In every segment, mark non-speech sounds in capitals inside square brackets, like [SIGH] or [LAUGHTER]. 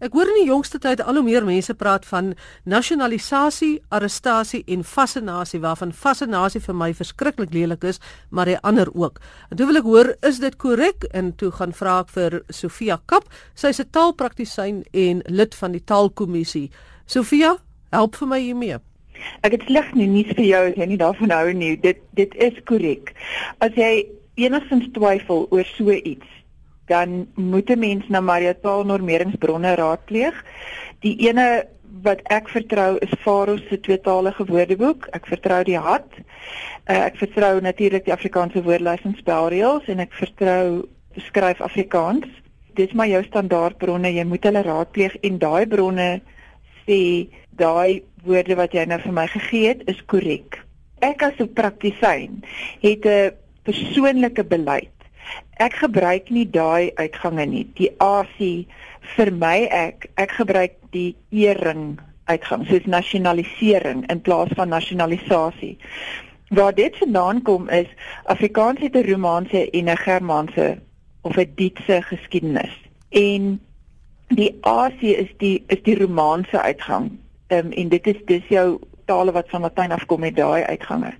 Ek hoor in die jongste tyd al hoe meer mense praat van nasionalisasie, arrestasie en fascinasie waarvan fascinasie vir my verskriklik lelik is, maar die ander ook. En toe wil ek hoor, is dit korrek? En toe gaan vra ek vir Sofia Kap. Sy's 'n taalpraktisyn en lid van die Taalkommissie. Sofia, help vir my hiermee. Ek het sleg nie nuus vir jou as jy nie daarvan hou nie. Dit dit is korrek. As jy enigstens twyfel oor so iets, dan moet 'n mens na Maria taalnormeringsbronne raadpleeg. Die ene wat ek vertrou is Faro se tweetalige woordeboek. Ek vertrou die HAT. Uh, ek vertrou natuurlik die Afrikaanse woordelys en spelreëls en ek vertrou skryf Afrikaans. Dis maar jou standaardbronne. Jy moet hulle raadpleeg en daai bronne sê daai woorde wat jy nou vir my gegee het is korrek. Ek as 'n praktisyn het 'n persoonlike beleid ek gebruik nie daai uitgange nie. Die AC vir my ek ek gebruik die ering uitgang soos nasionalisering in plaas van nasionalisasie. Waar dit vandaan kom is Afrikaans het 'n Romaanse en 'n Germaanse of 'n Duitse geskiedenis. En die AC is die is die Romaanse uitgang. Ehm um, en dit is dis jou tale wat van Latyn afkom met daai uitgange.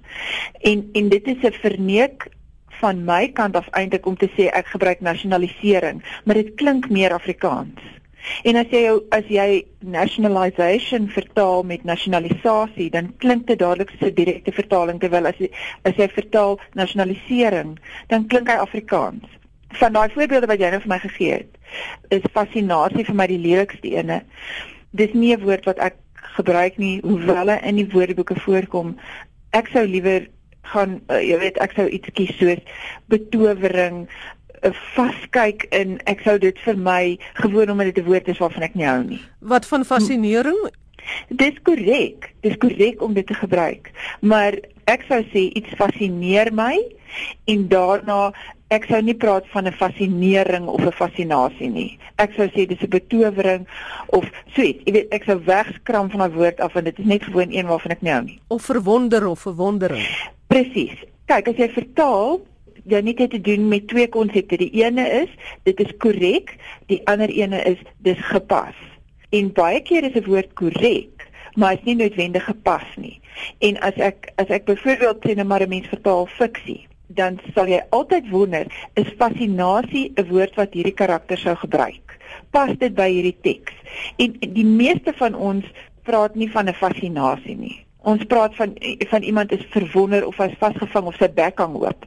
En en dit is 'n verneek van my kant af eintlik om te sê ek gebruik nasionalisering, maar dit klink meer Afrikaans. En as jy as jy nationalization vertaal met nasionalisasie, dan klink dit dadelik so 'n direkte vertaling terwyl as jy as jy vertaal nasionalisering, dan klink hy Afrikaans. Van daai voorbeelde wat jy nou vir my gegee het, is fascinasie vir my die lelikste ene. Dis nie 'n woord wat ek gebruik nie, hoewel hy in die woordeboeke voorkom. Ek sou liewer gaan uh, jy weet ek sou iets kies soos betowering uh, vaskyk in ek sou dit vir my gewoon omdat dit 'n woord is waarvan ek nie hou nie. Wat van fascinering? Dis korrek. Dis korrek om dit te gebruik. Maar ek sou sê iets fascineer my en daarna ek sou nie praat van 'n fascinering of 'n fascinasie nie. Ek sou sê dis 'n betowering of so iets. Jy weet, ek sou wegskram van daai woord af want dit is net gewoon een waarvan ek nie hou nie. Of verwonder of verwondering. Presies. Kyk, as jy vertaal, jy net het te doen met twee konsepte. Die ene is dit is korrek, die ander ene is dis gepas. En baie keer is 'n woord korrek, maar is nie noodwendig gepas nie. En as ek as ek byvoorbeeld sê net maar 'n mens vertaal fiksie dan sal jy altyd wonder, is fascinasie 'n woord wat hierdie karakter sou gebruik? Pas dit by hierdie teks? En die meeste van ons praat nie van 'n fascinasie nie. Ons praat van van iemand is verwonder of hy's vasgevang of sy bek hang oop.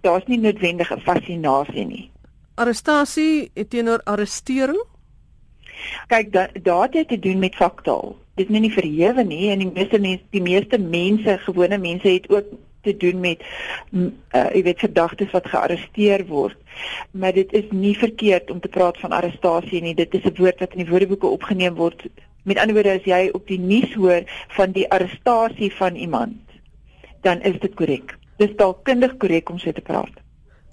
Daar's nie noodwendig 'n fascinasie nie. Arrestasie teenoor arrestering? Kyk, da, daar het te doen met faktaal. Dit is nie verhewe nie en die meeste mense, die meeste mense, gewone mense het ook te doen met uh, jy weet verdagtes wat gearresteer word. Maar dit is nie verkeerd om te praat van arrestasie nie. Dit is 'n woord wat in die woordeboeke opgeneem word. Met ander woorde as jy op die nuus hoor van die arrestasie van iemand, dan is dit korrek. Dis dalk kundig korrek om so te praat.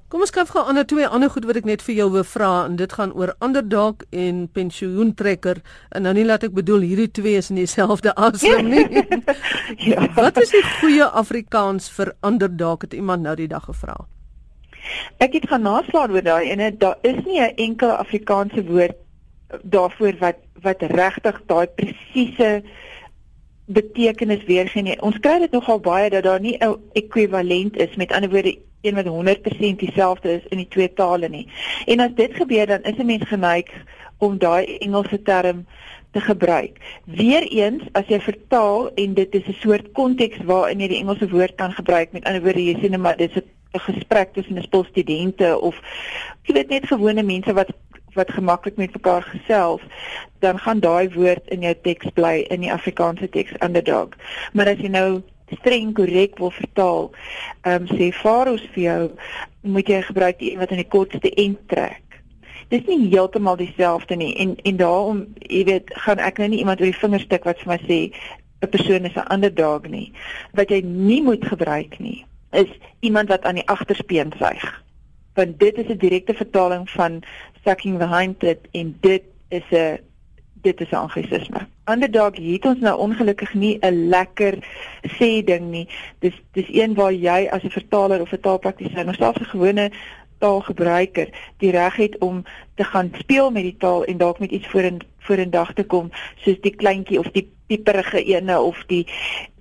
Kom ons kyk gou aan 'n twee ander goed wat ek net vir jou wil vra en dit gaan oor underdog en pensioentrekker en nou nie laat ek bedoel hierdie twee is in dieselfde asem nie. [LAUGHS] [LAUGHS] ja. Wat is die goeie Afrikaans vir underdog het iemand nou die dag gevra? Ek het gaan naslaan oor daai en daar is nie 'n enkele Afrikaanse woord daarvoor wat wat regtig daai presiese betekenis weergee nie. Ons kry dit nogal baie dat daar nie 'n ekwivalent is met ander woorde een wat 100% dieselfde is in die twee tale nie. En as dit gebeur dan is 'n mens geneig om daai Engelse term te gebruik. Weereens as jy vertaal en dit is 'n soort konteks waarin jy die Engelse woord kan gebruik met ander woorde jy sê net maar dis 'n gesprek tussen 'n stel studente of jy weet net gewone mense wat wat gemaklik met mekaar gesels, dan gaan daai woord in jou teks bly in die Afrikaanse teks underdog. Maar as jy nou streng korrek wil vertaal, ehm um, sê Faros vir jou, moet jy gebruik die een wat in die kortste end trek. Dis nie heeltemal dieselfde nie en en daarom, jy weet, gaan ek nou nie iemand oor die vinger stik wat vir my sê 'n persoon is 'n underdog nie. Wat jy nie moet gebruik nie, is iemand wat aan die agterspeen suig. Want dit is 'n direkte vertaling van sucking behind it en dit is 'n dit is anglisisme. Underdog het ons nou ongelukkig nie 'n lekker sê ding nie. Dis dis een waar jy as 'n vertaler of 'n taalpraktisyn of selfs 'n gewone taalgebruiker die reg het om te gaan speel met die taal en dalk met iets voor in voor in dag te kom soos die kleintjie of die pieperige ene of die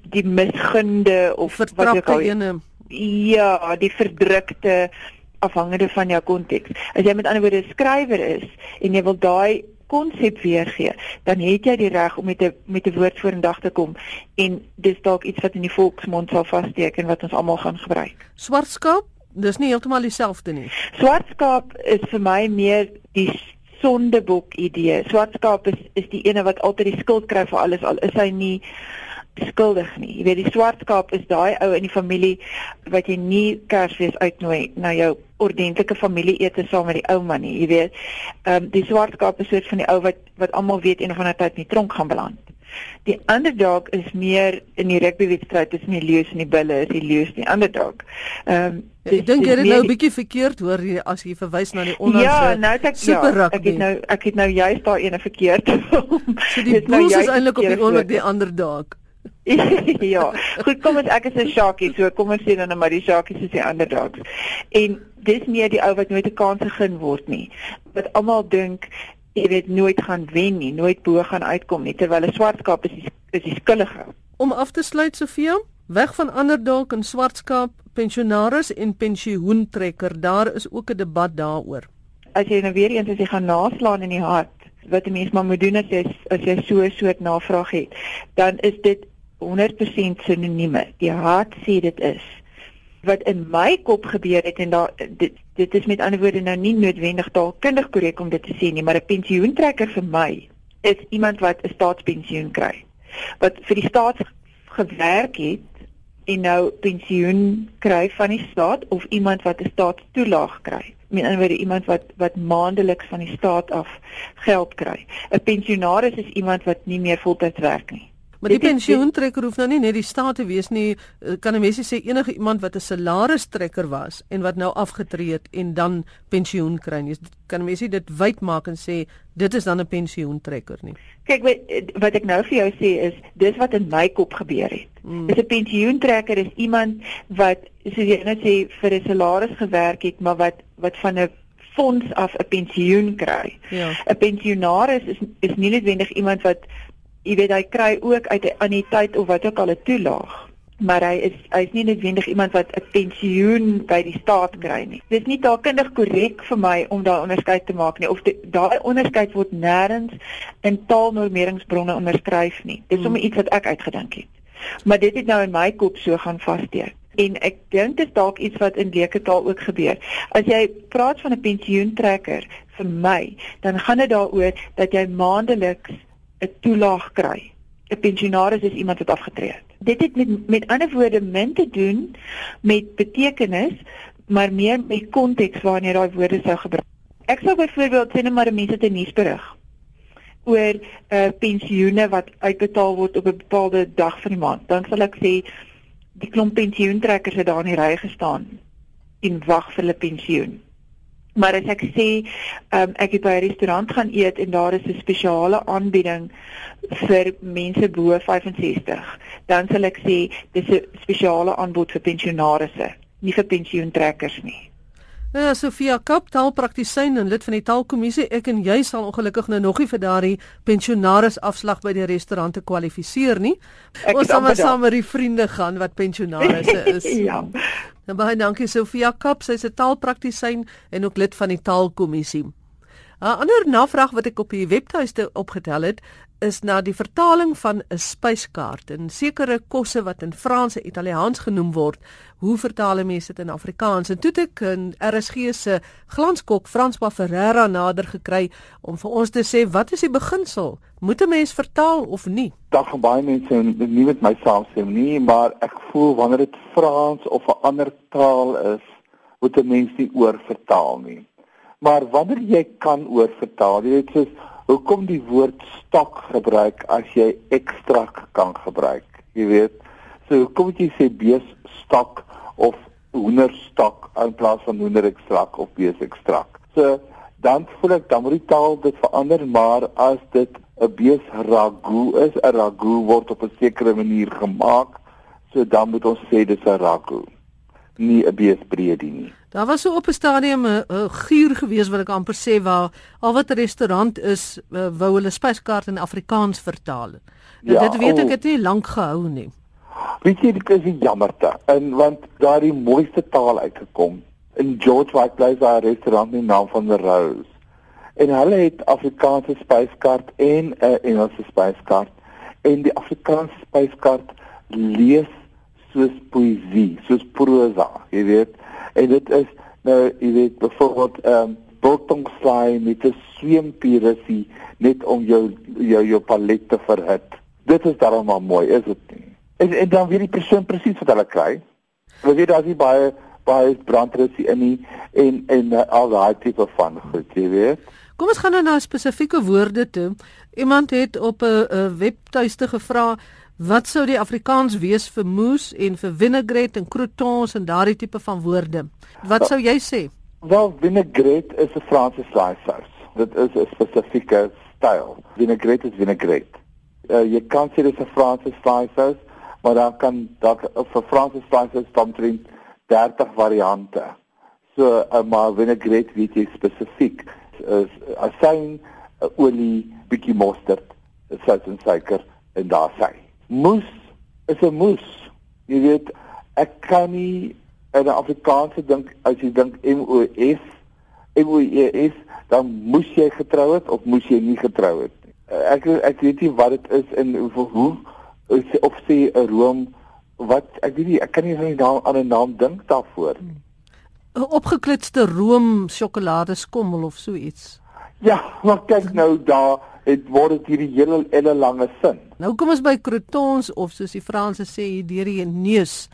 die misgunde of wat ook al ene ja die verdrukte afhangende van jou konteks as jy met ander woorde 'n skrywer is en jy wil daai konsep weergee, dan het jy die reg om met 'n met 'n woord vorendag te kom en dis dalk iets wat in die volksmond sal vassteek en wat ons almal gaan gebruik. Swartskaap, dis nie heeltemal dieselfde nie. Swartskaap is vir my meer die sondebok idee. Swartskaap is is die ene wat altyd die skuld kry vir alles al is hy nie skuldig nie. Jy weet die swartskaap is daai ou in die familie wat jy nie Kersfees uitnooi na jou ordentlike familieete saam met die ouma nie. Jy weet, ehm um, die swartskaap is soort van die ou wat wat almal weet een of ander tyd in die tronk gaan beland. Die underdog is meer in die rugbywedstryd tussen die leeu's en die bulle, is die leeu's die underdog. Ehm um, Ek dink jy het nou 'n bietjie verkeerd hoor as jy verwys na die onlangse Ja, nou ek ja, ek het nou ek het nou juist daar ene verkeerd. [LAUGHS] so die nou bulls nou is eintlik op die oomblik die underdog. [LAUGHS] ja, goed, kom ons ek is 'n Shakie, so kom ons sien dan nou maar die Shakies is die underdogs. En dis meer die ou wat nooit 'n kans gegee word nie. Wat almal dink jy weet nooit gaan wen nie, nooit bo gaan uitkom nie terwyl 'n swartskaap is die, is die skuldige. Om af te sluit Sofia, weg van underdog en swartskaap, pensionaris en pensioentrekker, daar is ook 'n debat daaroor. As jy nou weer eens as jy gaan naslaan in die hart wat 'n mens maar moet doen as jy as jy so 'n soort navraag het, dan is dit 100% sinonieme. Die hart sê dit is. Wat in my kop gebeur het en daar dit dit is met ander woorde nou nie noodwendig taalkundig korrek om dit te sê nie, maar 'n pensioentrekker vir my is iemand wat 'n staatspensioen kry. Wat vir die staat gewerk het en nou pensioen kry van die staat of iemand wat 'n staatstoelaag kry. Met ander woorde iemand wat wat maandeliks van die staat af geld kry. 'n Pensionaris is iemand wat nie meer voltyds werk nie. Maar die pensioentrekker hoef nou nie net die staat te wees nie. Eh, kan 'n mens sê enige iemand wat 'n salaristrekker was en wat nou afgetree het en dan pensioen kry nie. Kan 'n mens dit wyd maak en sê dit is dan 'n pensioentrekker nie. Kyk wat ek nou vir jou sê is dis wat in my kop gebeur het. Mm. Is 'n pensioentrekker is iemand wat soos jy net sê vir 'n salaris gewerk het, maar wat wat van 'n fonds af 'n pensioen kry. Ja. 'n Pensionaris is is nie noodwendig iemand wat jy weet hy kry ook uit 'n anniteit of wat ook al 'n toelaag maar hy is hy is nie noodwendig iemand wat 'n pensioen by die staat kry nie. Dit is nie taalkundig korrek vir my om daai onderskeid te maak nie of daai onderskeid word nêrens in taalnormeringsbronne onderskryf nie. Dit is sommer iets wat ek uitgedink het. Maar dit het nou in my kop so gaan vassteek. En ek dink dit dalk iets wat in leuke taal ook gebeur. As jy praat van 'n pensioentrekker vir my, dan gaan dit daaroor dat jy maandeliks 'n toelaag kry. 'n Pensionaris is iemand wat afgetree het. Dit het met met ander woorde min te doen met betekenis, maar meer met konteks waarin jy daai woorde sou gebruik. Ek sou byvoorbeeld sê net maar mense te nuusberig oor 'n uh, pensioene wat uitbetaal word op 'n bepaalde dag van die maand. Dan sal ek sê die klomp pensioentrekkers het daar in die ry gestaan en wag vir hulle pensioen. Maar as ek sê um, ek het by 'n restaurant gaan eet en daar is 'n spesiale aanbieding vir mense bo 65, dan sal ek sê dis 'n spesiale aanbod vir pensionaarsse, nie vir pensioentrekkers nie. Nou ja, Sofia Kap, taalpraktisyn en lid van die taalkommissie, ek en jy sal ongelukkig nou nog nie vir daardie pensionaris afslag by die restaurante kwalifiseer nie. Ek Ons sal maar saam met die vriende gaan wat pensionarisse [LAUGHS] is. ja. Nou baie dankie Sofia Kap, sy's 'n taalpraktisyn en ook lid van die taalkommissie. 'n Ander navraag wat ek op die webtuiste opgetel het, is na die vertaling van 'n spyskaart en sekere kosse wat in Frans en Italiaans genoem word. Hoe vertaal mense dit in Afrikaans? En toe ek in RSG se glanskok Franswa Ferreira nader gekry om vir ons te sê wat is die beginsel? Moet 'n mens vertaal of nie? Gaan baie mense nie met my saamstem nie, maar ek voel wanneer dit Frans of 'n ander taal is, moet 'n mens nie oor vertaal nie. Maar wanneer jy kan oor vertaal, jy weet soos hoekom die woord stok gebruik as jy ekstrak kan gebruik? Jy weet so hoekom jy sê bees stok of hoender stok in plaas van hoender ekstrak of bees ekstrak so dan voel ek dan moet die taal dit verander maar as dit 'n bees ragu is 'n ragu word op 'n sekere manier gemaak so dan moet ons sê dis 'n ragu nie 'n bees breedie nie Daar was so op 'n stadium 'n guur gewees wat ek amper sê waar al wat 'n restaurant is, uh, wou hulle spyskaart in Afrikaans vertaal. Nou, ja, dit weet ek het nie lank gehou nie. Weet jy dit is jammerte. En want daar die mooiste taal uitgekom. In George White Place daar 'n restaurant met die naam van The Rose. En hulle het Afrikaanse spyskaart en 'n uh, Engelse spyskaart. En die Afrikaanse spyskaart lees soos poësie, soos prosa, jy weet. En dit is nou, jy weet, byvoorbeeld ehm um, biltongslaai met 'n sweempirasie net om jou jou jou palet te verhit. Dit is darem maar mooi, is dit nie? En en dan weet die persoon presies wat hulle kry. Hulle weet daar's nie baie baie brandrusie in nie en en uh, al daai tipe van goed, jy weet. Kom ons gaan nou na spesifieke woorde toe. Iemand het op 'n webtuiste gevra wat sou die Afrikaans wees vir moes en vir vinaigrette en croutons en daardie tipe van woorde. Wat sou jy sê? Wel, vinaigrette is 'n Franse sous. Dit is 'n spesifieke styl. Vinaigrette is vinaigrette. Uh, jy kan sê dit is 'n Franse sous, maar dan kan dalk vir Franse sous staan drie 30 variante. So, uh, maar vinaigrette weet jy spesifiek is asyn, olie, bietjie mosterd, sout en suiker en daar sê. Moes is 'n moes. Jy weet, ek kan nie in Afrikaanse dink as jy dink M O S M O E dan moes jy getrou het of moes jy nie getrou het nie. Ek ek weet nie wat dit is in hoe of sê 'n room wat ek weet nie ek kan nie aan 'n naam aan 'n naam dink daarvoor nie. Opgeklitste room sjokoladeskommel of so iets. Ja, maar kyk nou daar, dit word dit hierdie hele hele lange sin. Nou kom ons by croutons of soos die Franse sê hier deur die neus.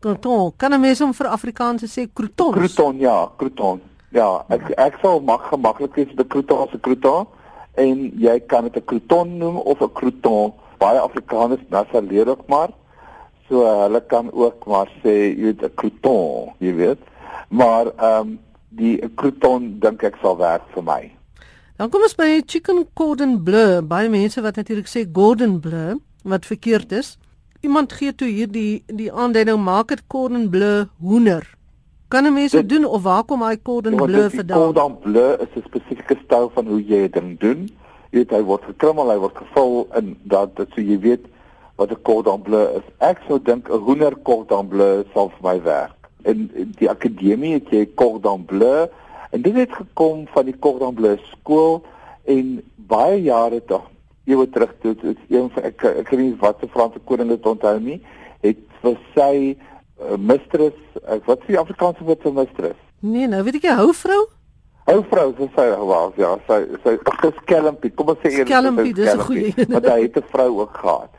Crouton, kan 'n mens hom vir Afrikaanse sê croutons? Crouton, ja, crouton. Ja, ek ek sal mag gemaklik is die crouton se crouton en jy kan dit 'n crouton noem of 'n crouton. Baie Afrikaners nasaleer ook maar. So hulle kan ook maar sê jy weet 'n crouton, jy weet maar ehm um, die crouton dink ek sal werk vir my. Dan kom ons by chicken cordon bleu. Baie mense wat natuurlik sê gordon bleu wat verkeerd is. Iemand gee toe hier die die aanduiding maak dit cordon bleu hoender. Kan 'n mens dit doen of waar kom hy cordon bleu vandaan? Cordon bleu is 'n spesifieke styl van hoe jy dit doen. Jy weet hy word gekrummel, hy word gevul in dat dit so jy weet wat 'n cordon bleu is. Ek sou dink 'n hoender cordon bleu sal vir my werk in die akademie het jy cordon bleu en dit het gekom van die cordon bleu skool en baie jare tog ewe terug toe is een van ek ek weet nie wat se Franse koning dit onthou nie het vir sy uh, mistress uh, wat is die Afrikaanse woord vir mistress nee nou weet ek jy hou vrou hou vrou so sy was ja sy sy skelmpie kom ons sê eers skelmpie dis 'n goeie want hy het 'n vrou ook gehad.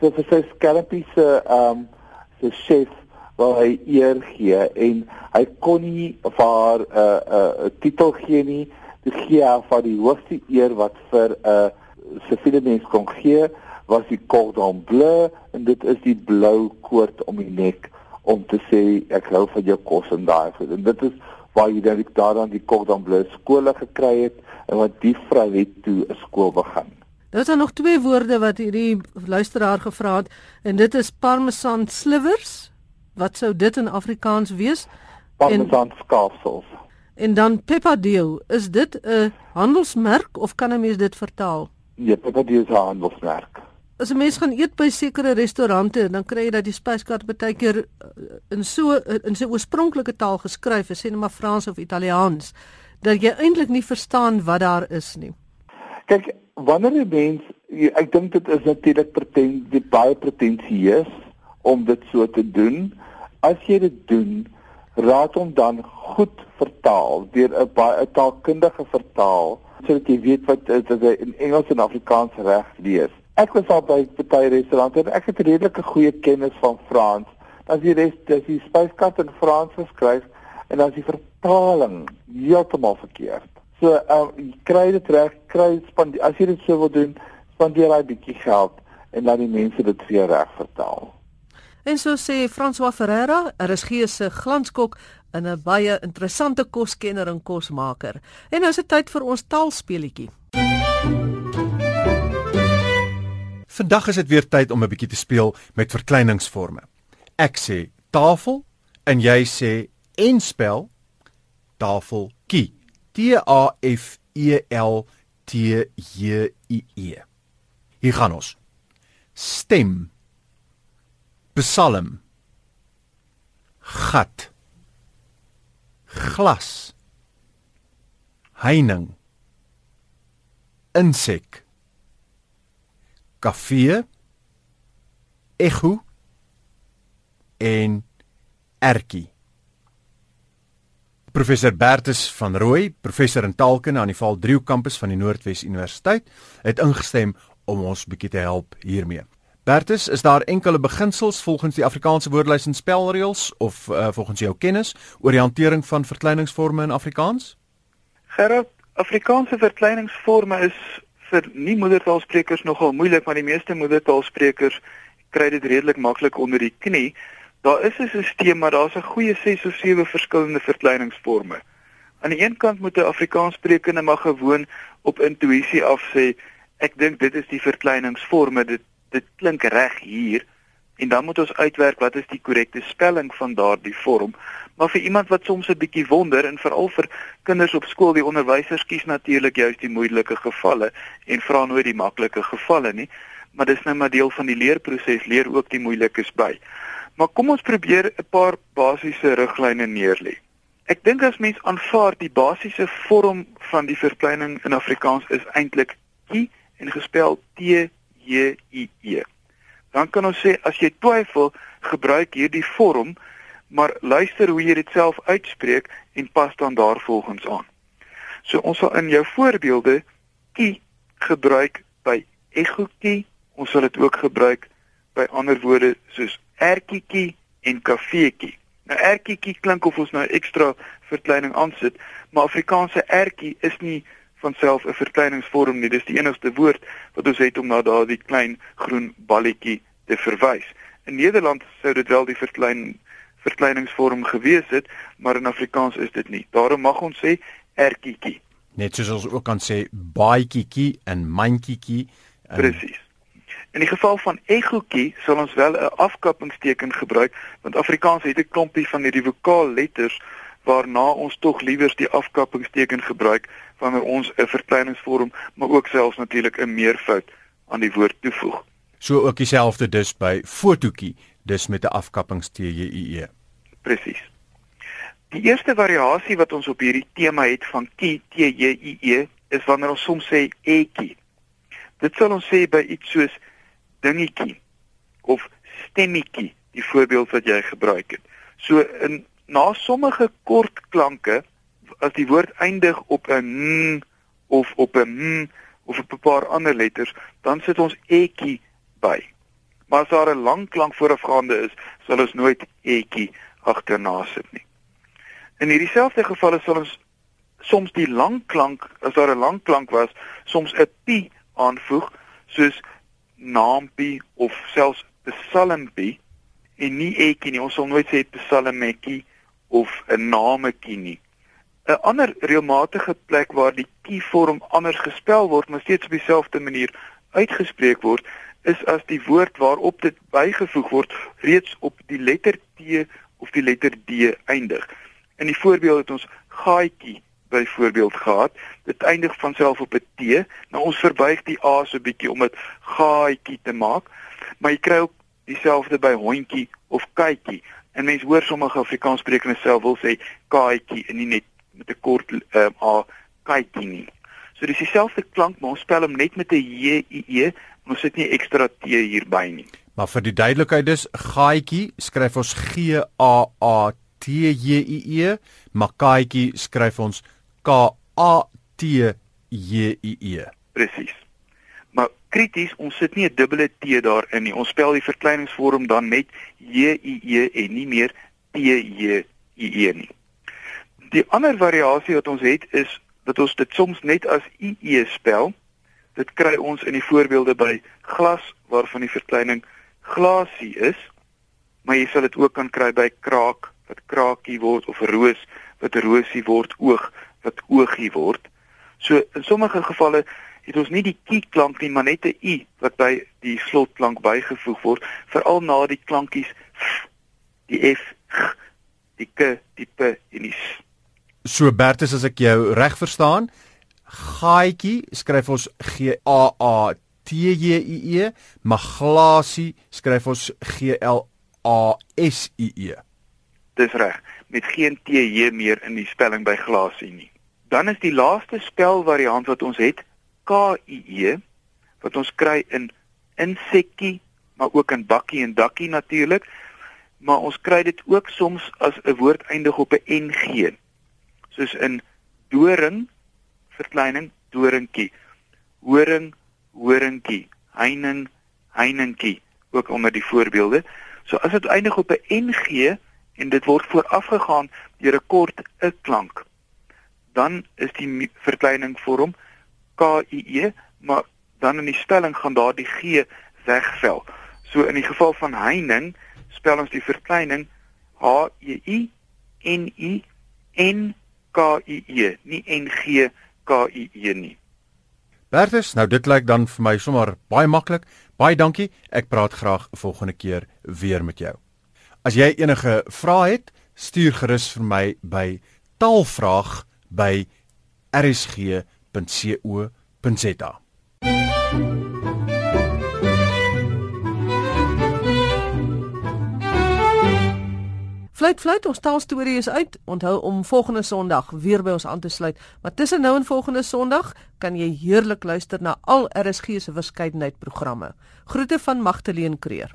So vir sy skelmpie se ehm um, se chef wil hy eer gee en hy kon nie vir haar 'n uh, 'n uh, titel gee nie. Die gee haar van die hoogste eer wat vir 'n uh, siviele mens kon gee was die cordon bleu en dit is die blou koord om die nek om te sê ek hou van jou kos en daai en dit is waar jy dan daaraan die cordon bleu skole gekry het en wat die vrou het toe 'n skool begin. Daar is nog twee woorde wat hierdie luisteraar gevra het en dit is parmesan slivers wat sou dit in Afrikaans wees? Parmesan skaafsels. En dan Peppadeel, is dit 'n handelsmerk of kan 'n mens dit vertaal? Ja, Peppadeel is 'n handelsmerk. As 'n mens gaan eet by sekere restaurante, dan kry jy dat die spyskaart baie keer eh, in so in sy oorspronklike taal geskryf is, sê net maar Frans of Italiaans, dat jy eintlik nie verstaan wat daar is nie. Kyk, wanneer 'n mens ek dink dit is natuurlik pretensie baie pretensieus om dit so te doen as jy dit doen, raad hom dan goed vertaal deur 'n baie taalkundige vertaal sodat jy weet wat is in Engels en Afrikaans reg lees. Ek was al by baie restaurante en ek het redelike goeie kennis van Frans. As jy res as jy spyskaart in Frans geskryf en as die vertaling heeltemal verkeerd. So, ehm uh, kry dit reg, kry spandeer as jy dit sou wil doen, spandeer jy 'n bietjie geld en laat die mense dit jou reg vertaal. En so sê François Ferreira, er is gee se glanskok in 'n baie interessante koskenner en kosmaker. En nou is dit tyd vir ons taalspeletjie. Vandag is dit weer tyd om 'n bietjie te speel met verkleiningsforme. Ek sê tafel en jy sê en spel tafel kie. T A F E L T J I E. Hier gaan ons. Stem. Psalm. Gat. Glas. Heining. Insek. Kafee. Echo en ertjie. Professor Bertus van Rooi, professor in taalkunde aan die Val Driehoek kampus van die Noordwes Universiteit, het ingestem om ons bietjie te help hiermee. Bertus, is daar enkele beginsels volgens die Afrikaanse woordelys en spelreëls of uh, volgens jou kennis oor die hantering van verkleiningsforme in Afrikaans? Gerard, Afrikaanse verkleiningsforme is vir nie moedertaalsprekers nogal moeilik, maar die meeste moedertaalsprekers kry dit redelik maklik onder die knie. Daar is 'n stelsel, maar daar's 'n goeie 6 of 7 verskillende verkleiningsforme. Aan die een kant moet 'n Afrikaanssprekende maar gewoon op intuïsie af sê, ek dink dit is die verkleiningsforme, dit dit klink reg hier en dan moet ons uitwerk wat is die korrekte spelling van daardie vorm. Maar vir iemand wat soms 'n bietjie wonder en veral vir kinders op skool, die onderwysers kies natuurlik juist die moeilike gevalle en vra nooit die maklike gevalle nie, maar dis nou maar deel van die leerproses, leer ook die moeilikes by. Maar kom ons probeer 'n paar basiese riglyne neerlê. Ek dink as mens aanvaar die basiese vorm van die verkleining in Afrikaans is eintlik ki en gespel T J I E. Dan kan ons sê as jy twyfel, gebruik hierdie vorm, maar luister hoe jy dit self uitspreek en pas dan daarvolgens aan. So ons sal in jou voorbeelde ki gebruik by egokie, ons sal dit ook gebruik by ander woorde soos ertjietjie en kafeetjie. Nou ertjietjie klink of ons nou ekstra verkleining aansit, maar Afrikaanse ertjie is nie van self 'n verkleiningsvorm nie. Dis die enigste woord wat ons het om na daardie klein groen balletjie te verwys. In Nederland sou dit wel die verklein verkleiningsvorm gewees het, maar in Afrikaans is dit nie. Daarom mag ons sê ertjietjie. Net soos ons ook kan sê baadjietjie en mandjietjie. Presies. In die geval van egokie sal ons wel 'n afkappingsteken gebruik want Afrikaans het 'n klompie van hierdie vokaalletters waarna ons tog liewer die afkappingsteken gebruik wanneer ons 'n verkleiningsvorm maar ook selfs natuurlik 'n meervoud aan die woord toevoeg. So ook dieselfde dus by fotootjie, dus met 'n afkappingstjie. Presies. Die eerste variasie wat ons op hierdie tema het van ki t j i e is wanneer ons soms sê etjie. Dit sal ons sê by iets soos dingetjie of stemmetjie, die voorbeeld wat jy gebruik het. So in na sommige kort klanke as die woord eindig op 'n n of op 'n m of op 'n paar ander letters, dan sit ons etjie by. Maar as daar 'n lang klank voorafgaande is, sal ons nooit etjie agterna sit nie. In hierdie selfde gevalle sal ons soms die lang klank, as daar 'n lang klank was, soms 'n p aanvoeg soos naampie of selfs psalmpie en nie etjie nie. Ons sal nooit sê psalmetjie of 'n nametjie nie. 'n Ander reëlmatige plek waar die kie vorm anders gespel word, maar steeds op dieselfde manier uitgespreek word, is as die woord waarop dit bygevoeg word reeds op die letter T of die letter D eindig. In die voorbeeld het ons gaatjie byvoorbeeld gehad. Dit eindig van self op 'n T. Nou ons verbuig die A so bietjie om dit gaatjie te maak. Maar jy kry ook dieselfde by hondjie of katjie. En mense hoor sommige Afrikaanssprekendes self wil sê katjie en nie net met 'n kort um, A katjie nie. So dis dieselfde klank, maar ons spel hom net met 'n J I E. Ons sit nie ekstra T hierby nie. Maar vir die duidelikheid dis gaatjie skryf ons G A A T J I E, maar katjie skryf ons K A T J I E. Presies. Krities, ons sit nie 'n dubbele T daarin nie. Ons spel die verkleiningsvorm dan met J I E en nie meer T J I E nie. Die ander variasie wat ons het is dat ons dit soms net as I E spel. Dit kry ons in die voorbeelde by glas waarvan die verkleining glasie is. Maar jy sal dit ook kan kry by kraak wat kraakie word of roos wat rosie word oog wat oogie word. So in sommige gevalle het ons nie die ki klank nie, maar net 'n i wat by die slotklank bygevoeg word, veral na die klankies f, die f, g, die k, die p en die s. So Bertus as ek jou reg verstaan, gaaitjie skryf ons G A A T J I E, maar glasie skryf ons G L A S I E. Dis reg, met geen T J meer in die spelling by glasie nie. Dan is die laaste spelvariant wat ons het K I E wat ons kry in insekkie, maar ook in bakkie en dakkie natuurlik. Maar ons kry dit ook soms as 'n woord eindig op 'n NG. Soos in doring verkleining doringkie. Horing, horingkie. Heining, heiningkie ook onder die voorbeelde. So as dit eindig op 'n NG en dit word voorafgegaan deur 'n kort 'n klank, dan is die verkleining vorm KIE, maar dan in die spelling gaan daardie G wegval. So in die geval van heining spel ons die verkleining H E I N I N K I E, nie N G K I E nie. Bertus, nou dit lyk dan vir my sommer baie maklik. Baie dankie. Ek praat graag volgende keer weer met jou. As jy enige vrae het, stuur gerus vir my by taalvraag@rsg.co.za. Fluit fluit, ons taalstorie is uit. Onthou om volgende Sondag weer by ons aan te sluit. Maar tussen nou en volgende Sondag kan jy heerlik luister na al RSG se verskeidenheid programme. Groete van Magtleen Creer.